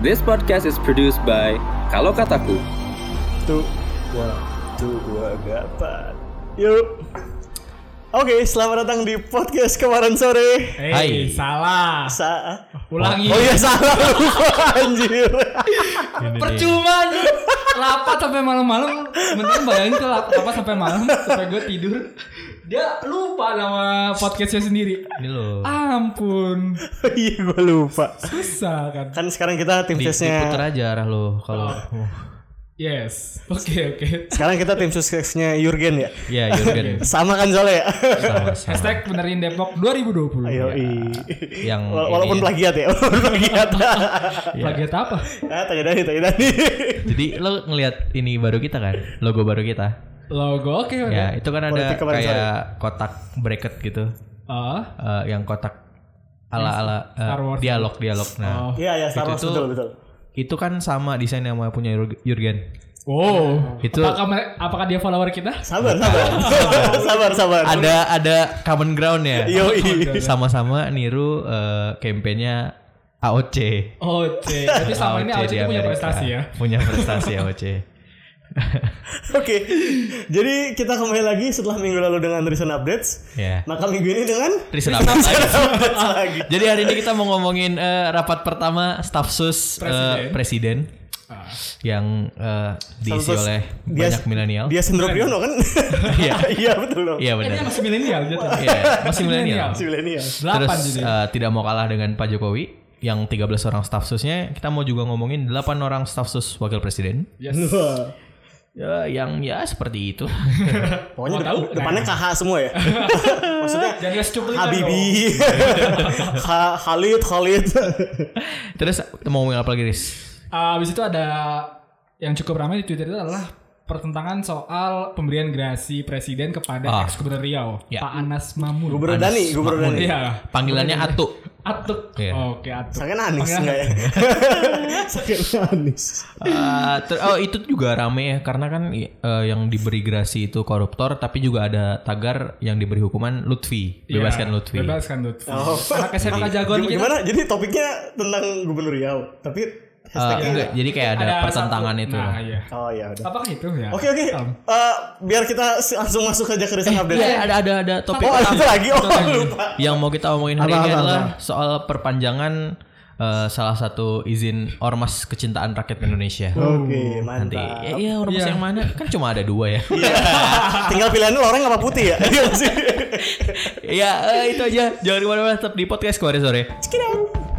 This podcast is produced by Kalau Kataku. Tuh, dua, tuh, dua, gapat. Yuk. Oke, selamat datang di podcast kemarin sore. Eh, Hai. salah. Sa Ulangi. oh iya salah lupa anjir. Percuma. Rapat sampai malam-malam. Mending bayangin tuh rapat sampai malam sampai gue tidur. Dia lupa nama podcastnya sendiri. Ini loh. Ampun, Iya, gue lupa. susah kan. Kan sekarang kita tim Di, diputer aja arah lo kalau. Oh. Yes. Oke oke. sekarang kita tim suksesnya Jurgen ya. Ya Jurgen Sama kan soalnya ya. sama sama. Hashtag benerin Depok 2020. Ayo, i. Yang Wala- Walaupun ini- plagiat ya, walaupun plagiat. Plagiat apa? ah, tanya Dani, tanya Dani. Jadi lo ngelihat ini baru kita kan, logo baru kita. Logo oke oke. Ya itu kan ada Politik kemarin kayak kotak bracket gitu, Ah, Eh, yang kotak ala ala Star Wars. dialog dialog. Nah Oh. Iya, ya, Star Itu Wars tuh- betul, betul. Itu kan sama desain yang sama punya Jur- Jurgen. Oh. Itu- apakah, apakah dia follower kita? Sabar, sabar. sabar, sabar. Ada ada common ground ya. Yoi. Sama-sama niru eh, kampanyenya AOC. Oh, C. Berarti sama ini AOC punya prestasi ya. Punya prestasi AOC. Oke, jadi kita kembali lagi setelah minggu lalu dengan recent updates. Ya. Maka minggu ini dengan Recent update lagi. updates lagi. Jadi hari ini kita mau ngomongin eh, rapat pertama staf sus eh, Presiden. presiden Ah. yang eh, diisi oleh dia- banyak milenial. Dia Sendro Priyono kan? Iya. Iya betul dong. Iya Eh, dia benar. masih milenial gitu. Iya, masih milenial. Si milenial. Terus eh, tidak mau kalah dengan Pak Jokowi yang 13 orang staf susnya, kita mau juga ngomongin 8 orang staf sus wakil presiden. Yes. Ya, yang ya seperti itu. Pokoknya Mau de- tahu? depannya KH semua ya. Maksudnya Habibi, Ha- Khalid, Khalid. Terus mau ngomongin apa lagi, Riz? Ah, Abis itu ada yang cukup ramai di Twitter itu adalah pertentangan soal pemberian gerasi presiden kepada Ah. ex gubernur Riau, Ya. Pak Anas Mamun. Gubernur Anas Dani, Gubernur. Dani. Iya. Panggilannya Atu. Atuk. Iya. Oke, Atuk. Sangat Anis enggak ya? Sangat Anis. Ter- oh itu juga rame ya karena kan eh, yang diberi gerasi itu koruptor tapi juga ada tagar yang diberi hukuman Lutfi Iya, bebaskan Lutfi Bebaskan Lutfi. Oh. Anak SMK jagoan kita. Gimana? Jadi topiknya tentang Gubernur Riau, tapi Eh, hashtagnya enggak jadi kayak ada, satu- pertentangan itu Nah, iya. Oh ya udah. Apakah itu ya? Oke oke. Um, Eh, biar kita langsung masuk aja ke recent update. Iya, ada ada ada topik Oh, itu lagi. Oh, lupa. yang mau kita omongin hari Apa, ini apa, adalah soal perpanjangan eh, salah satu izin ormas kecintaan rakyat Indonesia Oke, nanti mantap. ya, iya ormas Iya. yang mana kan cuma ada dua ya Iya. Tinggal pilihannya loreng apa putih ya? Iya ya eh, itu aja jangan ke mana-mana tetap di podcast kemarin sore Mata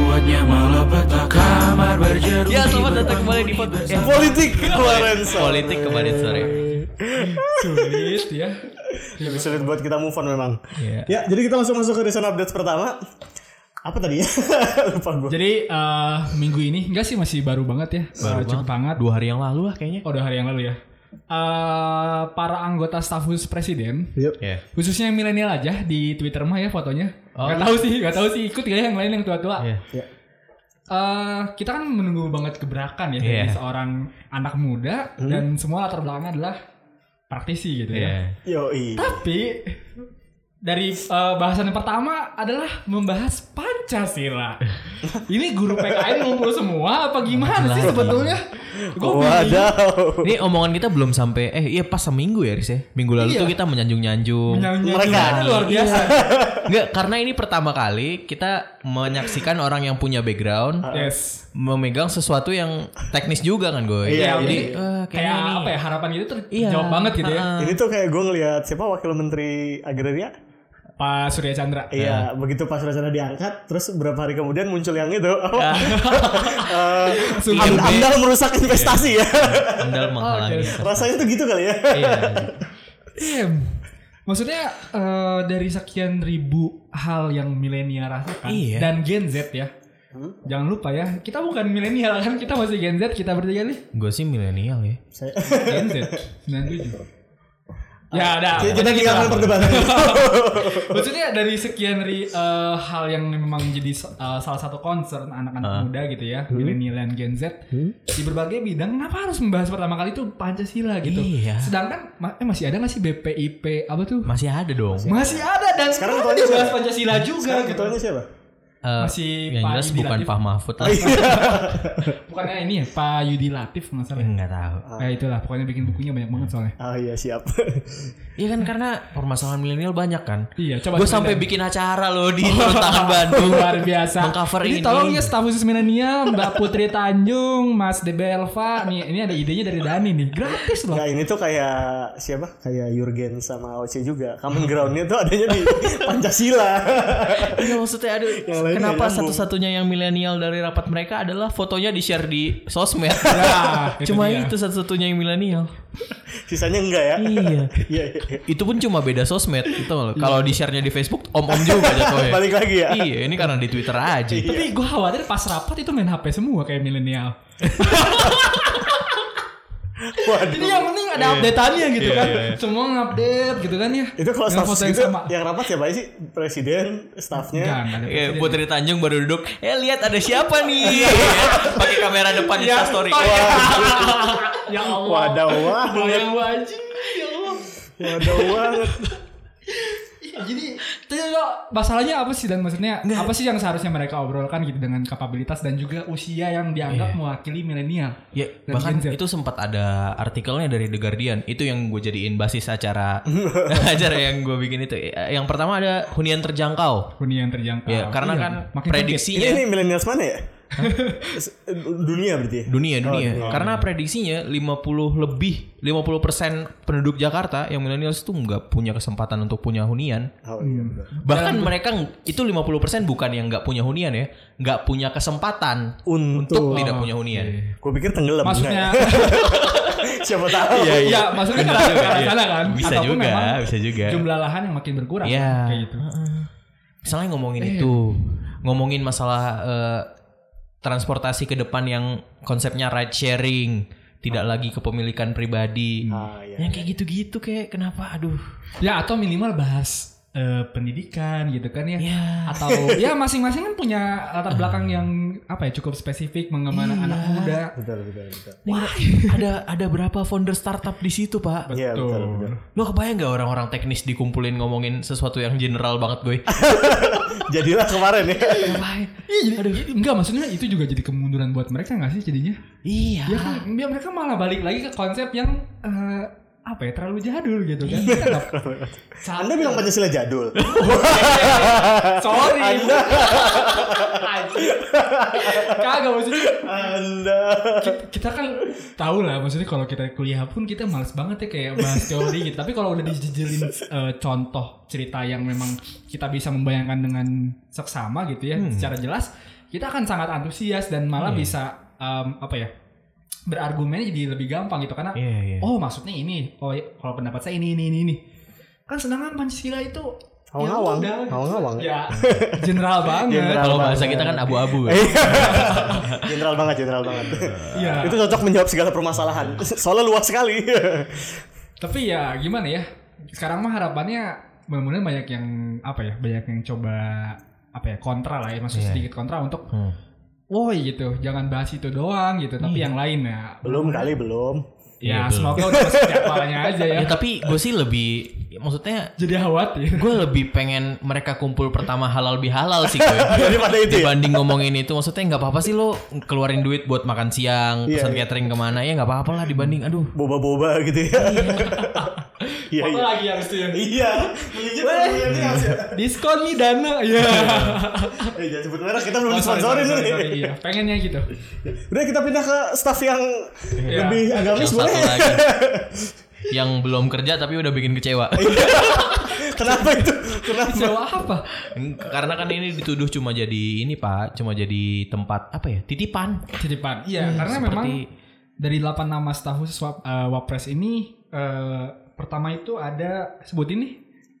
Dibuatnya malapetaka kamar berjeruji ya selamat datang kembali di podcast ya, Politik kemarin sore. politik kemarin sore sulit ya. Lebih sulit buat kita move on memang. Iya. Ya, jadi kita langsung masuk ke recent updates pertama. Apa tadi ya? Lupa gue. Jadi eh, minggu ini enggak sih masih baru banget ya. Baru Eh, cukup banget. hangat. dua hari yang lalu lah kayaknya Oh, udah hari yang lalu ya. Eh para anggota staf khusus presiden, Yuk. ya khususnya yang milenial aja di Twitter mah ya fotonya. Oh. Gak tahu sih, gak tahu sih ikut ya yang lain yang tua-tua. Iya. Ya. Eh, kita kan menunggu banget gebrakan ya dari Iya. seorang anak muda dan semua latar belakangnya adalah praktisi gitu ya. Iya. Yoi. Tapi dari eh, bahasan yang pertama adalah membahas Pancasila. Ini guru PKN ngumpul semua apa gimana sih sebetulnya? Gue Waduh. Ini omongan kita belum sampai eh iya pas seminggu ya Riz ya. Minggu lalu Iya. tuh kita menyanjung-nyanjung. Mereka. luar biasa. Enggak, karena ini pertama kali kita menyaksikan orang yang punya background yes. memegang sesuatu yang teknis juga kan gue. Iya, Jadi iya. eh, Kayak kayaknya ini apa ya harapan gitu Iya. terjawab banget gitu ya. Ini tuh kayak gue ngeliat siapa wakil menteri agraria Pak Surya Chandra. Iya, begitu pas rencana diangkat, terus beberapa hari kemudian muncul yang itu. Eh, Am- gede. Amdal merusak investasi ya. Andal menghalangi. Oke. Rasanya tuh gitu kali ya. Iya. Damn. Maksudnya eh, dari sekian ribu hal yang milenial rasakan Iya. dan Gen Z ya. Jangan lupa ya, kita bukan milenial kan, kita masih Gen Z, kita bertiga nih. Gue sih milenial ya. Saya Gen Z 97. Ya, ada. kita tinggalkan perdebatan itu. Maksudnya dari sekian ri, eh, hal yang memang menjadi eh, salah satu concern anak-anak muda gitu ya, milenial dan Gen Z di berbagai bidang, kenapa harus membahas pertama kali itu Pancasila gitu? Iya. Sedangkan ma- eh, masih ada nggak sih BPIP apa tuh? Masih ada dong. Masih ada dan Sekarang ketuanya siapa? Pancasila juga Sekarang gitu. ketuanya siapa? Eh, Masih yang Pak jelas Yudi bukan Latif. Pak Mahfud lah. Bukannya ini ya Pak Yudi Latif nggak salah. ya? Enggak tahu. Nah itulah pokoknya bikin bukunya banyak banget soalnya. Oh iya siap. Iya kan karena permasalahan milenial banyak kan. Iya, coba Gue sampai bikin acara loh di Tangan Bandung. luar biasa. Mengcover ini ini. tolong ya staf khusus milenial Mbak Putri Tanjung, Mas DB Elva. Nih ini ada idenya dari Dani nih. Gratis loh. Nah ini tuh kayak siapa? Kayak Jurgen sama Oce juga. Common groundnya tuh adanya di Pancasila. Iya maksudnya aduh Kenapa nyambung. satu-satunya yang milenial dari rapat mereka adalah fotonya di share di sosmed. Ya, itu cuma dia. itu satu-satunya yang milenial. Sisanya enggak ya? Iya. Iya iya. iya. Itu pun cuma beda sosmed gitu loh. Kalau di share-nya di Facebook om-om juga jatuhnya. Balik lagi ya. Iya, ini karena di Twitter aja. Tapi gue khawatir pas rapat itu main HP semua kayak milenial. Waduh. Jadi yang penting ada update-annya gitu Iya, kan. iya, iya. Semua ngupdate gitu kan ya. Itu kalau staff yang gitu sama. yang rapat siapa sih? Presiden, Eh, presiden. Putri Tanjung baru duduk. Eh lihat ada siapa nih? Pakai kamera depan Ya, Insta story. oh, ya. ya Allah. Wadah banget. Bayang wajib. Ya Allah. Wadah banget. Jadi itu kok masalahnya apa sih dan maksudnya apa sih yang seharusnya mereka obrolkan gitu dengan kapabilitas dan juga usia yang dianggap mewakili milenial. Ya, Dan bahkan Gen Z. itu sempat ada artikelnya dari The Guardian. Itu yang gue jadiin basis acara acara yang gue bikin itu. Eh, Yang pertama ada hunian terjangkau. Hunian terjangkau. Ya, karena Iya, kan makin Ini prediksinya ini milenials mana ya? Dunia berarti ya? dunia dunia. Karena prediksinya 50 lebih 50% penduduk Jakarta yang milenial itu nggak punya kesempatan untuk punya hunian. Oh iya benar. Bahkan mereka ng- itu 50% bukan yang nggak punya hunian ya, nggak punya kesempatan Untuk, untuk tidak punya hunian. gue pikir tenggelam. Maksudnya ya? siapa tahu. Iya, maksudnya kan Benar juga, arah iya. kan. Bisa Ataupun juga, bisa juga. Jumlah lahan yang makin berkurang Iya. kayak gitu. Misalnya ngomongin itu, ngomongin masalah eh, transportasi ke depan yang konsepnya ride sharing, tidak lagi kepemilikan pribadi. Ah, iya. Yang kayak gitu-gitu kayak kenapa aduh. Ya atau minimal bahas eh, pendidikan gitu kan ya. Ya. Atau ya masing-masing kan punya latar belakang yang apa ya cukup spesifik mengemana Iya. anak muda. Betul betul betul. Nih, ada ada berapa founder startup di situ, Pak? Iya betul betul. Lo kebayang gak orang-orang teknis dikumpulin ngomongin sesuatu yang general banget gue? Jadilah kemarin ya. Iya, jadi- enggak maksudnya itu juga jadi kemunduran buat mereka nggak sih jadinya? Iya. Ya kan, biar mereka malah balik lagi ke konsep yang eh, apa ya terlalu jadul gitu kan? Kita nggak- Anda bilang Pancasila jadul. Sorry. Kagak maksudnya Anda. kita, kita kan tahu lah maksudnya kalau kita kuliah pun kita males banget ya kayak bahas teori gitu. Tapi kalau udah dijejelin eh, contoh cerita yang memang kita bisa membayangkan dengan seksama gitu ya secara jelas, kita akan sangat antusias dan malah bisa em, apa ya? Berargumennya jadi lebih gampang gitu karena Iya, iya. oh maksudnya ini oh ya, kalau pendapat saya ini ini ini ini kan sedangkan pancasila itu ya Ngawang-ngawang. udah, gitu. Ngawang-ngawang. ya general banget General. Kalau bahasa banget. kita kan abu-abu. ya. General banget, general banget. Iya. Itu cocok menjawab segala permasalahan. Soalnya luas sekali. Tapi ya gimana ya? Sekarang mah harapannya mudah-mudahan banyak yang apa ya? Banyak yang coba apa ya? Kontra lah ya, masuk sedikit kontra untuk Hmm. Woi gitu, jangan bahas itu doang gitu, tapi yang lain ya. belum kali belum. Ya semoga udah masuk jadwalnya aja ya. Ya tapi gue sih lebih maksudnya Jadi khawatir. gue lebih pengen mereka kumpul pertama halal bihalal sih gue. Daripada itu ya. Dibanding ngomongin itu maksudnya nggak apa-apa sih lo keluarin duit buat makan siang, Iya, pesan iya. catering ke mana ya nggak apa-apa lah dibanding aduh. Boba-boba gitu ya. Iya Apa iya. lagi yang itu yang Iya. Ya. diskon nih dana ya. Eh jangan sebut merek kita belum Oh, sorry, sponsorin sorry, nih. sorry, iya. Pengennya gitu. Udah kita pindah ke staff yang Iya. lebih agamis boleh. Satu lagi yang belum kerja tapi udah bikin kecewa. Kenapa itu? Kenapa? Jawa apa? Karena kan ini dituduh cuma jadi ini pak, cuma jadi tempat apa ya titipan. Titipan. Iya, karena seperti- memang dari 8 nama staf khusus wap, eh, Wapres ini eh, pertama itu ada sebut ini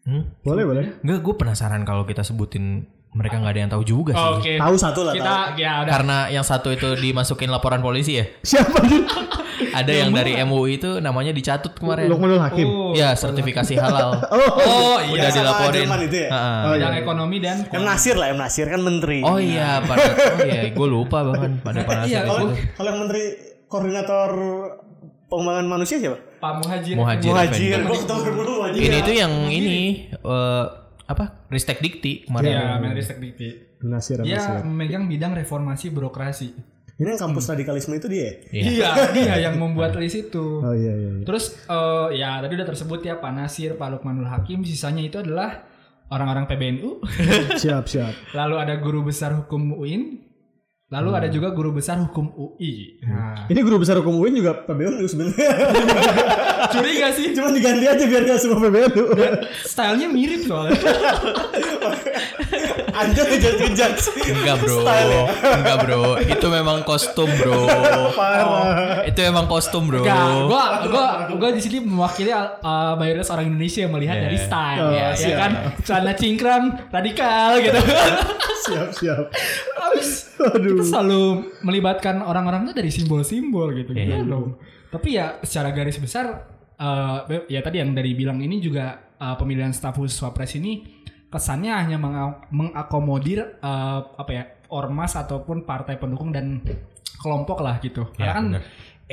Hmm? Boleh boleh. Enggak, gue penasaran kalau kita sebutin Mereka nggak ada yang tahu juga sih. Oke. Tahu satu lah, Kita ya udah. Karena yang satu itu dimasukin laporan polisi ya. Siapa? Ada yang dari MUI itu namanya dicatut kemarin. Lukmanul Hakim. Oh, Ya, sertifikasi halal. oh Udah iya. sama dilaporin. Itu ya? Ha-ha. Oh, iya. ekonomi dan M Nasir lah, M Nasir kan menteri. Oh iya, pada oh iya, gue lupa bahkan pada pada Iya, Kalau itu. kalau yang menteri koordinator pengembangan manusia siapa? Pak Muhajir. Muhajir. Muhajir. Effendi. Gua ketemu dulu Muhajir. Ini tuh yang ini eh, apa? Ristek Dikti kemarin. Iya, Menristek Dikti. Nasir, Dia memegang bidang reformasi birokrasi. Ini yang kampus radikalisme itu dia. ya? Iya. Iya, dia yang membuat list itu. Oh iya iya. iya. Terus eh, ya tadi udah tersebut ya Pak Nasir, Pak Lukmanul Hakim, sisanya itu adalah orang-orang PBNU. siap siap. Lalu ada guru besar hukum UIN. Lalu ada juga guru besar hukum UI. Nah, Ini guru besar hukum UIN juga PBNU sebenarnya. curiga sih. Cuma diganti aja biar gak semua PBNU. Stylenya mirip soalnya. Anjir kejar-kejar. Enggak bro, ya? enggak bro, itu memang kostum bro. Parah. Itu memang kostum bro. Enggak, gua gua gua di sini mewakili uh, mayoritas orang Indonesia yang melihat Yeah. dari style Oh, ya, ya siap. kan celana cingkrang radikal gitu. siap siap. Habis Aduh. kita selalu melibatkan orang-orang itu dari simbol-simbol gitu Iya. gitu dong. Tapi ya secara garis besar uh, ya tadi yang dari bilang ini juga uh, pemilihan staf khusus Wapres ini kesannya hanya menga- mengakomodir uh, apa ya ormas ataupun partai pendukung dan kelompok lah gitu. Karena Ya, kan benar.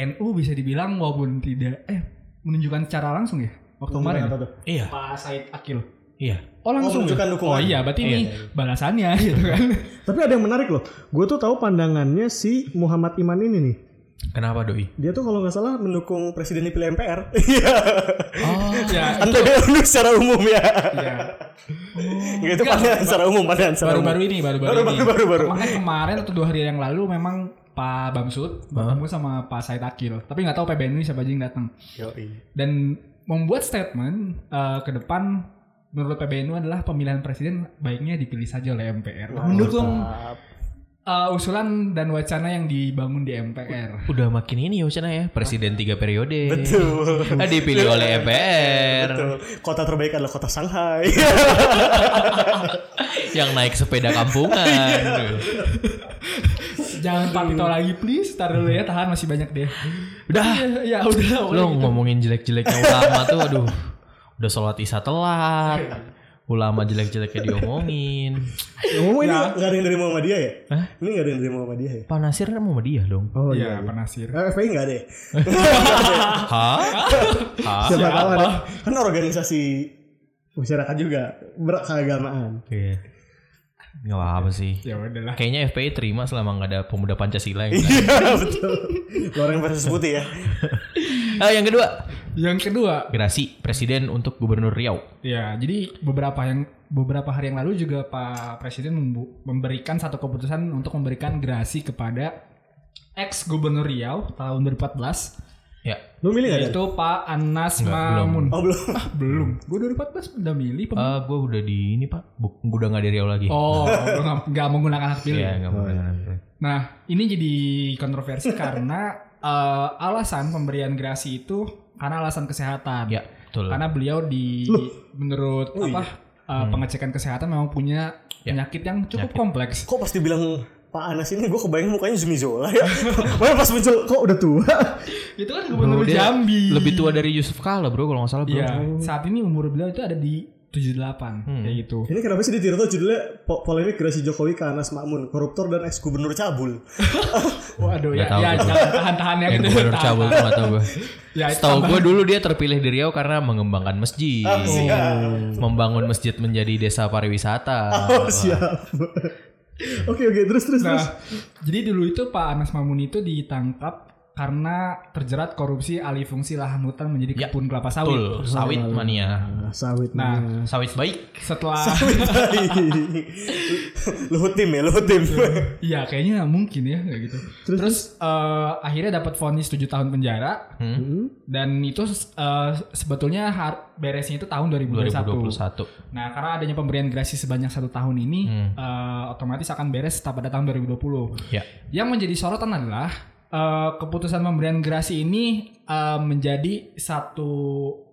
NU bisa dibilang walaupun tidak eh menunjukkan secara langsung ya waktu kemarin ya? Iya, Pak Said Akil. iya. Oh langsung ya? menunjukkan dukungan. Oh iya berarti ini balasannya gitu kan. Tapi ada yang menarik loh. Gue tuh tahu pandangannya si Muhammad Iman ini nih. Kenapa doi? Dia tuh kalau nggak salah mendukung presiden dipilih MPR. Iya. Oh, ya Kan PBNU secara umum ya. Iya. Nggak, itu pandangan secara umum, pandangan secara umum. baru-baru ini baru-baru Baru, ini. baru, baru, baru. Makanya kemarin atau dua hari yang lalu memang Pak Bamsud bertemu sama Pak Said Akil. Tapi nggak tahu PBNU siapa aja yang datang. Yoi. Dan membuat statement eh, ke depan menurut PBNU adalah pemilihan presiden baiknya dipilih saja oleh MPR. Mendukung eh, usulan dan wacana yang dibangun di MPR. udah makin ini ya Ucana ya. Presiden tiga periode. Betul. Ah, dipilih oleh MPR. Betul. Kota terbaik adalah kota Shanghai. Yang naik sepeda kampungan. Jangan Pak Tito lagi please, tar dulu ya, tahan masih banyak deh. Udah, ya, udah. Lo ngomongin jelek-jeleknya ulama tuh aduh. Udah sholat isya telat. Ulama jelek-jeleknya diomongin. Ngomong ini nggak ada yang dari Muhammadiyah ya? Hah? Ini nggak ada yang dari Muhammadiyah ya? Pak Nasir kan dia dong. Oh Iya, Pak Nasir. Eh, FPI nggak ada ya? Hah? Hah? Siapa tahu ada. Kan organisasi masyarakat juga berkeagamaan. Iya. Gak apa-apa sih. Ya udahlah. Kayaknya FPI terima selama gak ada pemuda Pancasila yang Iya betul. Goreng versus putih ya. Ah, yang kedua, Yang kedua, gerasi presiden untuk gubernur Riau. Ya, jadi beberapa yang beberapa hari yang lalu juga Pak Presiden memberikan satu keputusan untuk memberikan gerasi kepada ex Gubernur Riau tahun 2014 Ya, Lu milih nggak? yaitu Pak Anas Enggak, belum. Mamun. Oh belum. Ah, belum. Gue 2014 udah milih pem- Eh gue udah di ini pak, Bu- gua udah gak di Riau lagi. Oh, lu nggak nggak menggunakan hak pilih. Iya, nggak mau. Nah, ini jadi kontroversi karena eh, alasan pemberian gerasi itu karena alasan kesehatan. Ya, betul. Karena beliau di menurut apa uh, pengecekan kesehatan memang punya penyakit yang cukup kompleks. Kok pas dibilang Pak Anas ini gue kebayang mukanya Zumi Zola ya. Mana pas muncul kok udah tua. Itu kan gubernur Jambi. Lebih tua dari Yusuf Kala bro kalau nggak salah bro. Iya, saat ini umur beliau itu ada di 78 kayak gitu. Ini kenapa sih di Tirto judulnya po- polemik gerasi Jokowi ke Anas Makmun, koruptor dan ex gubernur cabul. Waduh ya, Nggak tahu ya jangan tahan-tahan ya gitu. gubernur Tahan. cabul tuh nggak tahu gue. Ya, Setahu gue dulu dia terpilih di Riau karena mengembangkan masjid, Oh, siap. membangun masjid menjadi desa pariwisata. Oh siap. Oke oke terus terus terus. Nah, jadi dulu itu Pak Anas Mamun itu ditangkap karena terjerat korupsi alih fungsi lahan hutan menjadi Ya, kebun kelapa sawit. Betul, sawit mania, Nah, sawit Nah, nah. sawit baik. Setelah Luhut tim ya, Luhut tim. Iya kayaknya mungkin ya kayak gitu. Terus, eh, akhirnya dapat vonis 7 tahun penjara Hmm? dan itu eh, sebetulnya har- beresnya itu tahun 2021. 2021. Nah karena adanya pemberian gerasi sebanyak satu tahun ini Hmm. eh, otomatis akan beres pada tahun 2020. Ya. Yang menjadi sorotan adalah eh, keputusan pemberian gerasi ini eh, menjadi satu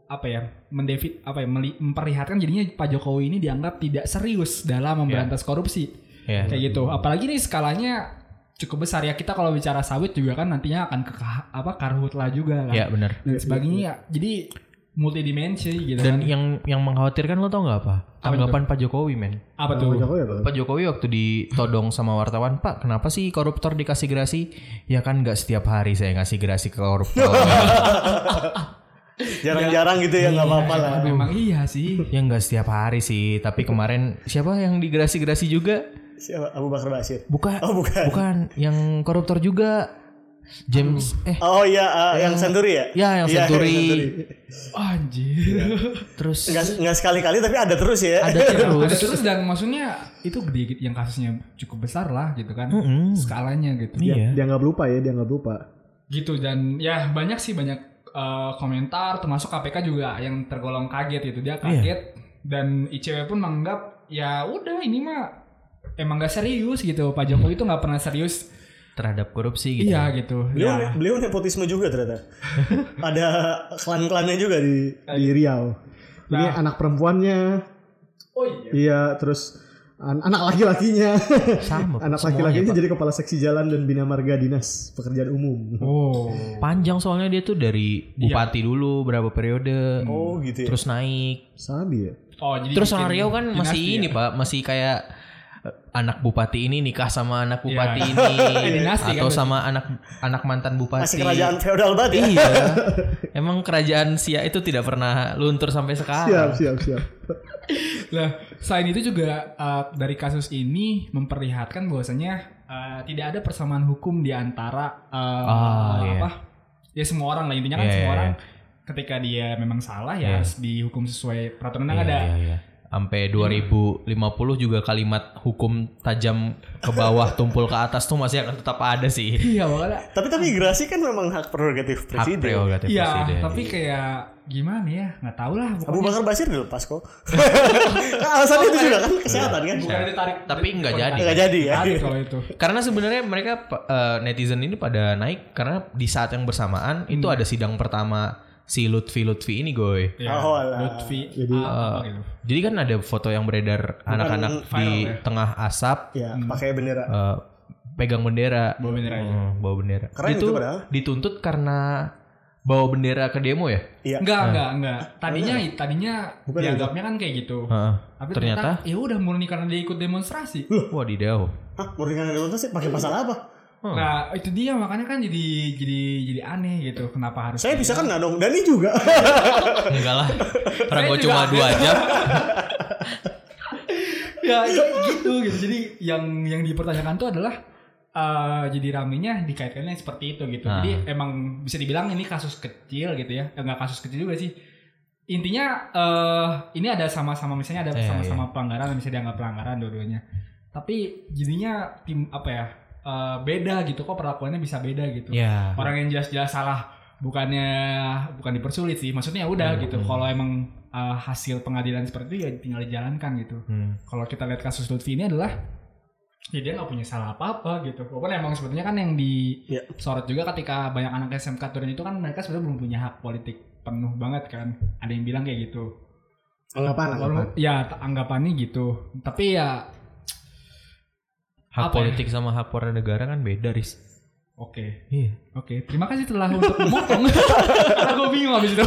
apa ya mendevi apa ya memperlihatkan jadinya Pak Jokowi ini dianggap tidak serius dalam memberantas korupsi. Ya. kayak gitu. Apalagi nih skalanya cukup besar ya. Kita kalau bicara sawit juga kan nantinya akan ke apa karhutla juga kan. Ya benar. dan sebagainya. Jadi multidimensi gitu Dan kan yang yang mengkhawatirkan lo tau nggak apa? Tanggapan Pak Jokowi men. apa tuh Jokowi apa? Pak Jokowi waktu ditodong sama wartawan, Pak kenapa sih koruptor dikasih gerasi? Ya kan nggak setiap hari saya ngasih gerasi ke koruptor. Jarang-jarang gitu ya nggak apa-apa lah. memang iya sih ya nggak setiap hari sih, tapi kemarin siapa yang digerasi-gerasi juga? Siapa? Abu Bakar Basir. Bukan, Oh, bukan. bukan yang koruptor juga. James, eh Oh iya, ah, yang Senturi ya? Ya, yang Iya, Senturi. anjir terus Nggak, nggak sekali-kali tapi ada terus ya. ada ada terus. terus dan maksudnya itu gede yang kasusnya cukup besar lah gitu kan Mm-mm. skalanya gitu Iya. Dia nggak lupa ya, dia nggak lupa. gitu dan ya banyak sih banyak eh, komentar termasuk KPK juga yang tergolong kaget gitu dia kaget dan ICW pun menganggap ya udah ini mah emang gak serius gitu Pak Jokowi itu nggak pernah serius terhadap korupsi gitu. iya gitu Beliau ya beliau nepotisme juga ternyata. ada klan-klannya juga di Di Riau. Ini Nah. anak perempuannya. oh iya Iya, terus an- anak laki-lakinya. Sama. anak laki-lakinya jadi kepala seksi jalan dan bina marga dinas pekerjaan umum. oh Panjang soalnya dia tuh dari bupati dulu berapa periode. Oh gitu ya. Terus naik. Sabi ya. oh jadi Terus orang Riau kan masih ini ya? Pak, masih kayak anak bupati ini nikah sama anak bupati Iya. ini Dinasti atau kan sama anak anak mantan bupati. Masih kerajaan feodal banget ya. Iya. Emang kerajaan Sia itu tidak pernah luntur sampai Siap, sekarang. siap, siap. Nah, selain itu juga uh, dari kasus ini memperlihatkan bahwasanya uh, tidak ada persamaan hukum di antara uh, iya. apa? Ya semua orang lah intinya kan Iya, semua iya, orang ketika dia memang salah ya Iya. harus dihukum sesuai peraturan yang Iya, ada. iya, iya. Sampai 2050 juga kalimat hukum tajam ke bawah tumpul ke atas tuh masih akan tetap ada sih. Iya, makanya Tapi tapi gerasi kan memang hak prerogatif Hak presiden. prerogatif Iya, presiden. tapi kayak gimana ya? nggak tahu lah Abu pokoknya. Bakar Basir dilepas kok. Kan alasannya itu juga kan kesehatan kan. Bukan ditarik. Tapi nggak jadi. Nggak jadi ya. Kalau itu. Karena sebenarnya mereka eh, netizen ini pada naik karena di saat yang bersamaan itu ada sidang pertama si Lutfi Lutfi ini goy. Ya, Oh. Lutfi. Jadi, ah, gitu. Jadi kan ada foto yang beredar anak-anak di ya. tengah asap Ya, pakai bendera. eh, pegang bendera. Bawa bendera. Hmm, bawa bendera. Keren itu itu padahal. dituntut karena bawa bendera ke demo ya? Iya. Enggak, enggak, enggak. Tadinya tadinya Bukan dianggapnya kan kayak gitu. Heeh. Tapi Ternyata, ternyata ya udah murni karena dia ikut demonstrasi. wadidaw. Hah, murni karena demonstrasi pakai pasal apa? Hmm. Nah, itu dia makanya kan jadi jadi jadi aneh gitu. Kenapa harus Saya bisa kena dong. Dani juga. Enggak lah. Orang gue cuma dua jam. ya gitu gitu. Jadi yang yang dipertanyakan tuh adalah eh, jadi ramenya dikaitkannya seperti itu gitu. Nah. Jadi emang bisa dibilang ini kasus kecil gitu ya. Eh, Enggak kasus kecil juga sih. Intinya eh ini ada sama-sama misalnya ada Iya, sama-sama pelanggaran bisa dianggap pelanggaran dua-duanya. Tapi jadinya tim apa ya? Eh, beda gitu kok perlakuannya bisa beda gitu. Ya. orang yang jelas-jelas salah bukannya bukan dipersulit sih maksudnya ya udah gitu kalau emang uh, hasil pengadilan seperti itu ya tinggal dijalankan gitu Hmm. kalau kita lihat kasus Lutfi ini adalah ya dia nggak punya salah apa-apa gitu walaupun emang sebetulnya kan yang Iya. disorot juga ketika banyak anak SMK turun itu kan mereka sebenarnya belum punya hak politik penuh banget kan ada yang bilang kayak gitu anggapan, anggapan. Ya anggapannya gitu tapi ya Hak Apa ya? politik sama hak warga negara kan beda, Riz. oke Iya. Oke, terima kasih telah untuk memotong. Karena gue bingung habis itu.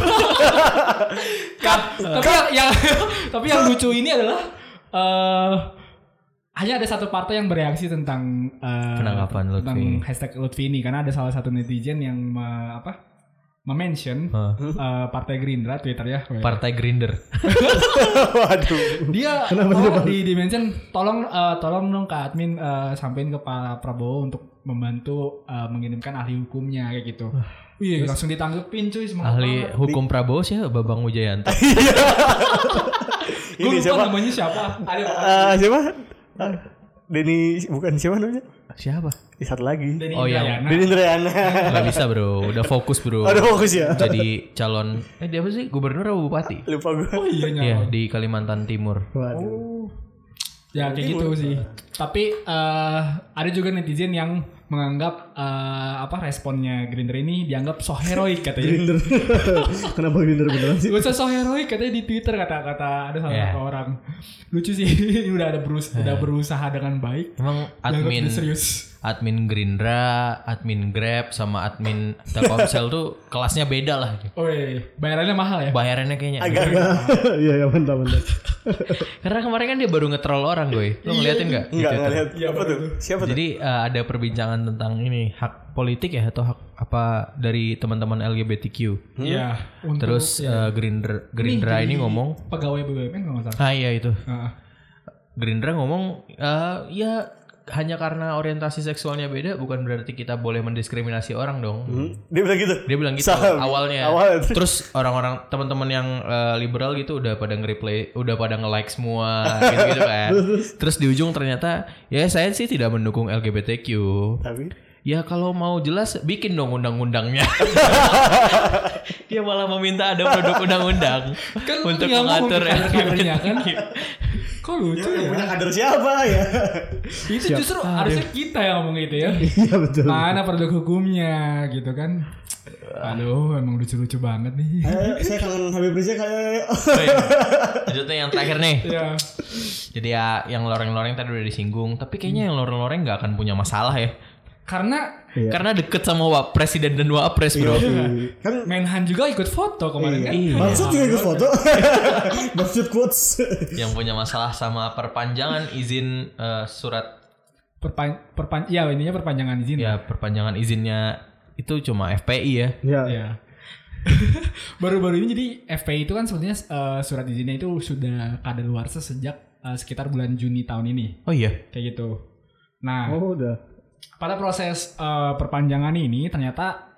Tapi yang, yang tapi yang lucu ini adalah eh hanya ada satu partai yang bereaksi tentang eh, Penangkapan Lutfi. tentang hashtag Lutfi ini karena ada salah satu netizen yang me- apa mention Hah. eh, partai Gerindra Twitter ya. Partai Grinder. Waduh. dia tolong di dimension tolong eh, tolong dong ke admin eh, sampein ke Pak Prabowo untuk membantu eh, mengirimkan ahli hukumnya kayak gitu. Iya, langsung ditanggepin cuy semangat Ahli banget. hukum Prabowo sih Babang Wijayanto. Gue Ini lupa siapa? namanya siapa. Ada Eh, siapa? Ah, Denny bukan siapa namanya? Siapa? Di satu lagi. Denny Oh, yang-. Denny Indrayana. Gak bisa bro, udah fokus bro. Ada fokus ya? Jadi calon, eh dia apa sih? Gubernur atau bupati? Lupa gue. Oh iya Iya nyawa. di Kalimantan Timur. Waduh. Oh. Ya kayak gitu sih. Tapi eh, ada juga netizen yang menganggap eh, apa responnya Grinder ini dianggap so heroik katanya. Grinder. Kenapa Grinder beneran sih? Gak usah so heroik katanya di Twitter kata-kata ada salah Ya. satu orang. Lucu sih ini udah ada berus udah berusaha dengan baik. Emang admin serius. Admin Gerindra, admin Grab sama admin Telkomsel tuh kelasnya beda lah. Oi, bayarannya mahal ya? Bayarannya kayaknya. Iya, iya, mantap, mantap. Karena kemarin kan dia baru nge-troll orang, gue. Lo ngeliatin nggak? di Enggak Twitter? enggak lihat. Iya, Apa tuh? Siapa tuh? Jadi eh, ada perbincangan tentang ini hak politik ya atau hak apa dari teman-teman LGBTQ. Iya. untuk- Terus eh, Gerindra Gerindra ini jadi ngomong, pegawai BUMN nggak salah. ah iya itu. Heeh. Gerindra ngomong eh, ya hanya karena orientasi seksualnya beda bukan berarti kita boleh mendiskriminasi orang dong. Hmm? Dia bilang gitu. Dia bilang gitu Sam, awalnya. awalnya. Terus orang-orang teman-teman yang eh, liberal gitu udah pada nge-replay, udah pada nge-like semua gitu-gitu kan. Terus di ujung ternyata ya saya sih tidak mendukung LGBTQ. Tapi Ya kalau mau jelas bikin dong undang-undangnya. Dia malah meminta ada produk undang-undang Kan untuk mengatur kader-kadernya kan? Kok lucu yang ya? punya kader siapa ya? Itu justru harusnya kita yang ngomong itu ya. Iya, betul. Mana produk hukumnya gitu kan. Aduh, emang lucu-lucu banget nih. Ayo, saya kangen Habib Rizik kayak Oh iya. Lanjutnya yang terakhir nih. Ya. Jadi ya yang loreng-loreng tadi udah disinggung, tapi kayaknya yang loreng-loreng nggak akan punya masalah ya. Karena Iya. Karena deket sama wap presiden dan wapres bro. kan Menhan juga ikut foto kemarin kan. Iya. Maksud juga ikut foto. Maksud quotes. Yang punya masalah sama perpanjangan izin eh, surat Perpan perpan ya ininya perpanjangan izin. ya perpanjangan izinnya itu cuma FPI ya. Iya. Ya. Baru-baru ini jadi FPI itu kan sebenarnya eh, surat izinnya itu sudah kadaluarsa sejak eh, sekitar bulan Juni tahun ini. Oh iya. Kayak gitu. Nah, Oh, udah. Pada proses eh, perpanjangan ini ternyata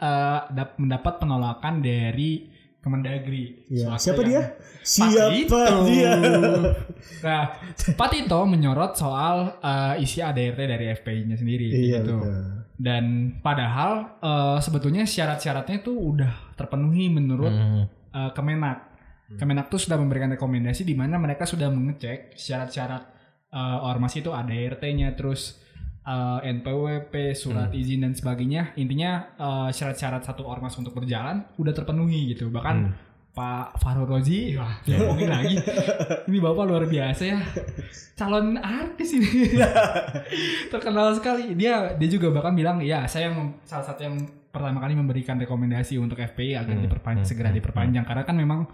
dap- mendapat penolakan dari Kemendagri. Suatu Siapa dia? Siapa Pak Tito. dia? Nah, Pak Tito menyorot soal eh, isi ADRT dari FPI-nya sendiri Iya, gitu. betul. Dan padahal eh, sebetulnya syarat-syaratnya itu udah terpenuhi menurut Hmm. eh, Kemenak. Kemenak tuh sudah memberikan rekomendasi di mana mereka sudah mengecek syarat-syarat eh, ormas itu ADRT-nya terus eh, NPWP, surat izin dan sebagainya. Intinya eh, syarat-syarat satu ormas untuk berjalan udah terpenuhi gitu. Bahkan Pak Farul Rozi, wah, ngomongin lagi. Ini Bapak luar biasa ya. Calon artis ini. Terkenal sekali. Dia dia juga bahkan bilang, "Ya, saya yang salah satu yang pertama kali memberikan rekomendasi untuk FPI agar diperpan- segera diperpanjang karena kan memang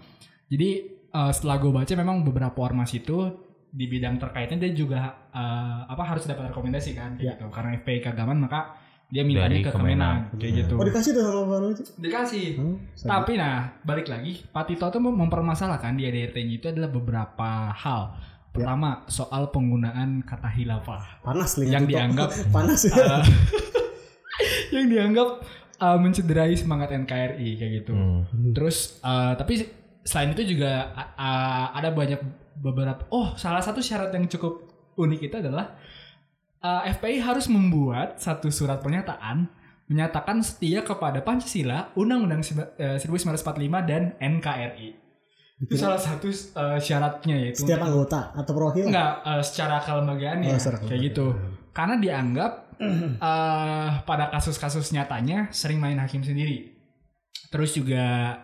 jadi eh, setelah gue baca memang beberapa ormas itu di bidang terkaitnya dia juga eh, apa harus dapat rekomendasi kan kayak gitu. Karena FPI keagamaan maka dia mintanya ke. Kemenak kayak gitu. Oh dikasih tuh sama Pak Rozi. Dikasih. Hmm, Tapi nah, balik lagi, Pak Tito tuh mem- mempermasalahkan di ADRT-nya itu adalah beberapa hal. Pertama, soal penggunaan kata hilafah Panas nih. yang dianggap panas ya. uh, yang dianggap uh, mencederai semangat NKRI kayak gitu. Hmm. Terus uh, tapi selain itu juga uh, uh, ada banyak beberapa oh salah satu syarat yang cukup unik itu adalah uh, FPI harus membuat satu surat pernyataan menyatakan setia kepada Pancasila, Undang-Undang seba- eh, 1945 dan NKRI. Itu salah satu uh, syaratnya yaitu Setiap anggota atau perwakilan. Enggak, eh, secara kelembagaannya Oh, secara kayak gitu. Karena dianggap eh, pada kasus-kasus nyatanya sering main hakim sendiri. Terus juga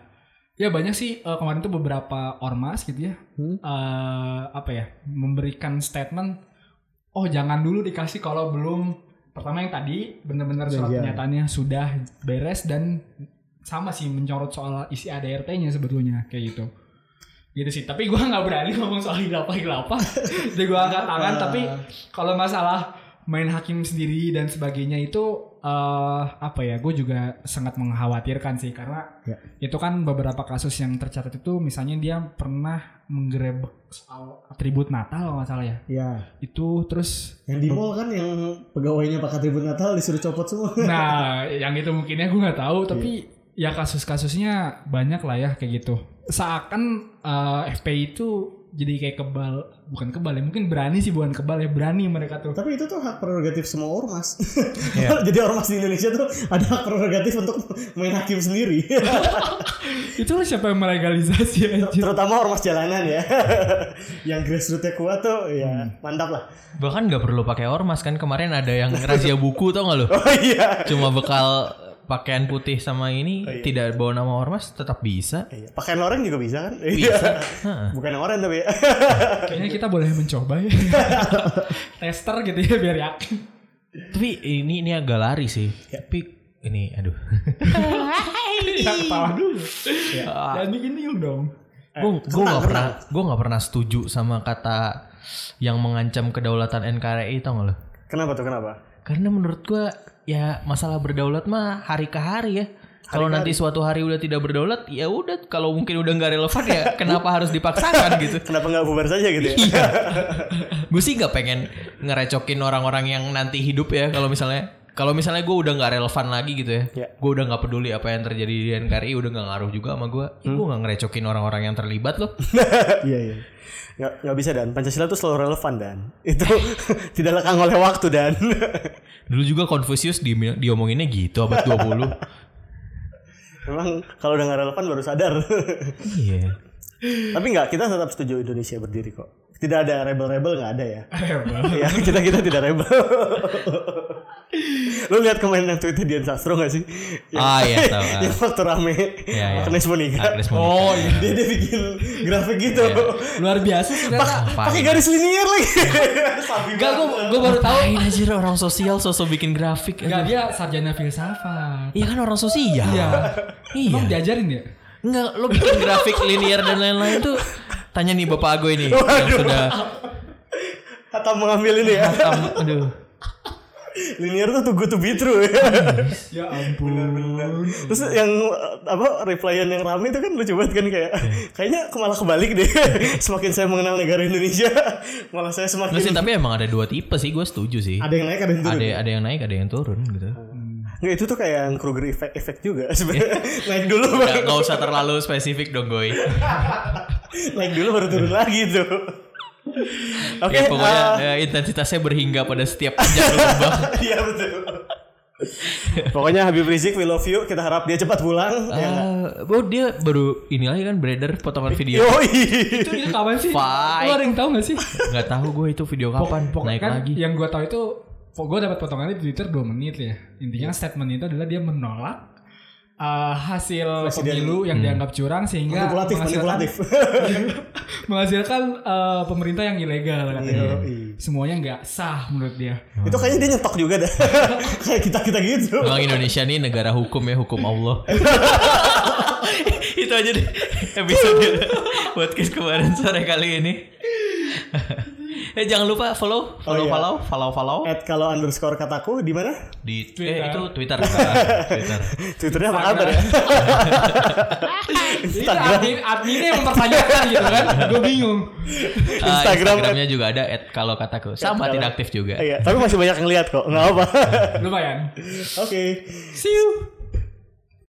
ya banyak sih eh, kemarin tuh beberapa ormas gitu ya. Hmm. eh, apa ya? memberikan statement oh jangan dulu dikasih kalau belum pertama yang tadi benar-benar surat Iya. pernyataannya sudah beres dan sama sih mencorot soal isi ADRT-nya sebetulnya kayak gitu gitu sih tapi gua nggak berani ngomong soal hilafah jadi gua angkat tangan tapi kalau masalah main hakim sendiri dan sebagainya itu eh apa ya gue juga sangat mengkhawatirkan sih karena Ya. itu kan beberapa kasus yang tercatat itu misalnya dia pernah menggerebek soal atribut Natal kalau nggak salah ya Ya. itu terus Yang di mall kan yang pegawainya pakai atribut Natal disuruh copot semua. nah yang itu mungkinnya gue nggak tahu tapi ya kasus-kasusnya banyak lah ya kayak gitu seakan eh, FPI itu jadi kayak kebal, bukan kebal ya, mungkin berani sih bukan kebal ya, berani mereka tuh. Tapi itu tuh hak prerogatif semua ormas. Iya. Jadi ormas di Indonesia tuh ada hak prerogatif untuk main hakim sendiri. Itu lah siapa yang melegalisasi aja. Terutama ormas jalanan ya. yang grassrootsnya kuat tuh ya mantap lah. Bahkan nggak perlu pakai ormas kan kemarin ada yang razia buku tau gak lo? Oh iya. Cuma bekal pakaian putih sama ini tidak bawa nama ormas tetap bisa. Iya. Pakaian loreng juga bisa kan? Bisa. Iya. Bukan yang oranye tapi ya. Kayaknya kita boleh mencoba ya. Tester gitu ya biar yakin. Tapi ini ini agak lari sih. Tapi ini aduh. ya ketawa dulu. Jangan bikin bingung dong. gue gue nggak pernah gue nggak pernah setuju sama kata yang mengancam kedaulatan NKRI tau gak lo? Kenapa tuh kenapa? Karena menurut gue ya masalah berdaulat mah hari ke hari ya. Kalau nanti suatu hari udah tidak berdaulat, ya udah. Kalau mungkin udah nggak relevan ya, kenapa harus dipaksakan gitu? Kenapa nggak bubar saja gitu ya? Iya. gue sih nggak pengen ngerecokin orang-orang yang nanti hidup ya. Kalau misalnya kalau misalnya gue udah nggak relevan lagi gitu ya, Ya. gue udah nggak peduli apa yang terjadi di NKRI, udah nggak ngaruh juga sama gue. Gue nggak ngerecokin orang-orang yang terlibat loh. Iya iya. Nggak, nggak bisa dan Pancasila tuh selalu relevan dan itu tidak lekang oleh waktu dan Dulu juga Confucius di, diomonginnya gitu abad 20. memang kalau udah nggak relevan baru sadar. Iya. Tapi nggak kita tetap setuju Indonesia berdiri kok. Tidak ada rebel-rebel nggak ada ya. Hebat. ya kita kita tidak rebel. Lu lihat kemarin yang tweetnya Dian Sastro gak sih? Yang, Ah, iya, tahu, ah. yang waktu rame Iya, iya. Agnes Monica. Agnes Monica. Oh iya. Dia dia bikin grafik gitu. Luar biasa sih ternyata. Pakai garis linier lagi. Enggak, gue gue baru tahu. Ngapain anjir orang sosial sosok bikin grafik. Enggak dia sarjana filsafat. Iya kan orang sosial. Iya. Iya. Emang diajarin ya? Enggak, lo bikin grafik linear dan lain-lain tuh tanya nih bapak Ago ini yang sudah Kata mengambil ini ya. hatam, aduh. Linear tuh good to be true ya. Ya ampun. Terus yang apa replyan yang rame itu kan lucu banget kan kayak kayaknya malah kebalik deh. semakin saya mengenal negara Indonesia, malah saya semakin sih, tapi emang ada dua tipe sih, gue setuju sih. ada yang naik ada yang turun. Ada ada yang naik, ada yang turun gitu. Nggak itu tuh kayak yang Kruger effect, effect juga sebenarnya. naik dulu baru Nggak, nggak usah terlalu spesifik dong, Goy. naik dulu baru turun lagi tuh. Oke, ya, pokoknya eh, eh, intensitasnya berhingga pada setiap panjang lubang. Iya betul. Pokoknya Habib Rizik we love you. Kita harap dia cepat pulang. ya nggak? Ah, oh dia baru ini lagi kan beredar potongan video. Yoi. Itu dia kapan sih? Fight. Lu ada yang tahu gak sih? Nggak tahu gue itu video kapan Pokoknya naik kan lagi. yang gue tahu itu gue dapat potongannya di Twitter 2 menit ya. Intinya statement itu adalah dia menolak uh, hasil pemilu yang dianggap curang sehingga Manipulatif, menghasilkan, manipulatif. menghasilkan uh, pemerintah yang ilegal katanya. Yoi. Semuanya nggak sah menurut dia. Itu kayaknya dia nyetok juga dah. Kayak kita-kita gitu. Emang Indonesia nih negara hukum ya, hukum Allah. itu aja deh episode podcast kemarin sore kali ini. eh jangan lupa follow, follow, iya. follow, follow, follow At kalau underscore kataku di mana? di Twitter. eh, itu Twitter. Twitter. Twitternya apa kabar ya? Itu admin, adminnya yang mempertanyakan gitu kan. Gue bingung. Ah, Instagram, Instagramnya juga ada at kalau kataku. Sama tidak aktif juga. Iya, tapi masih banyak yang lihat kok. Nggak apa. Lumayan. Oke. See you.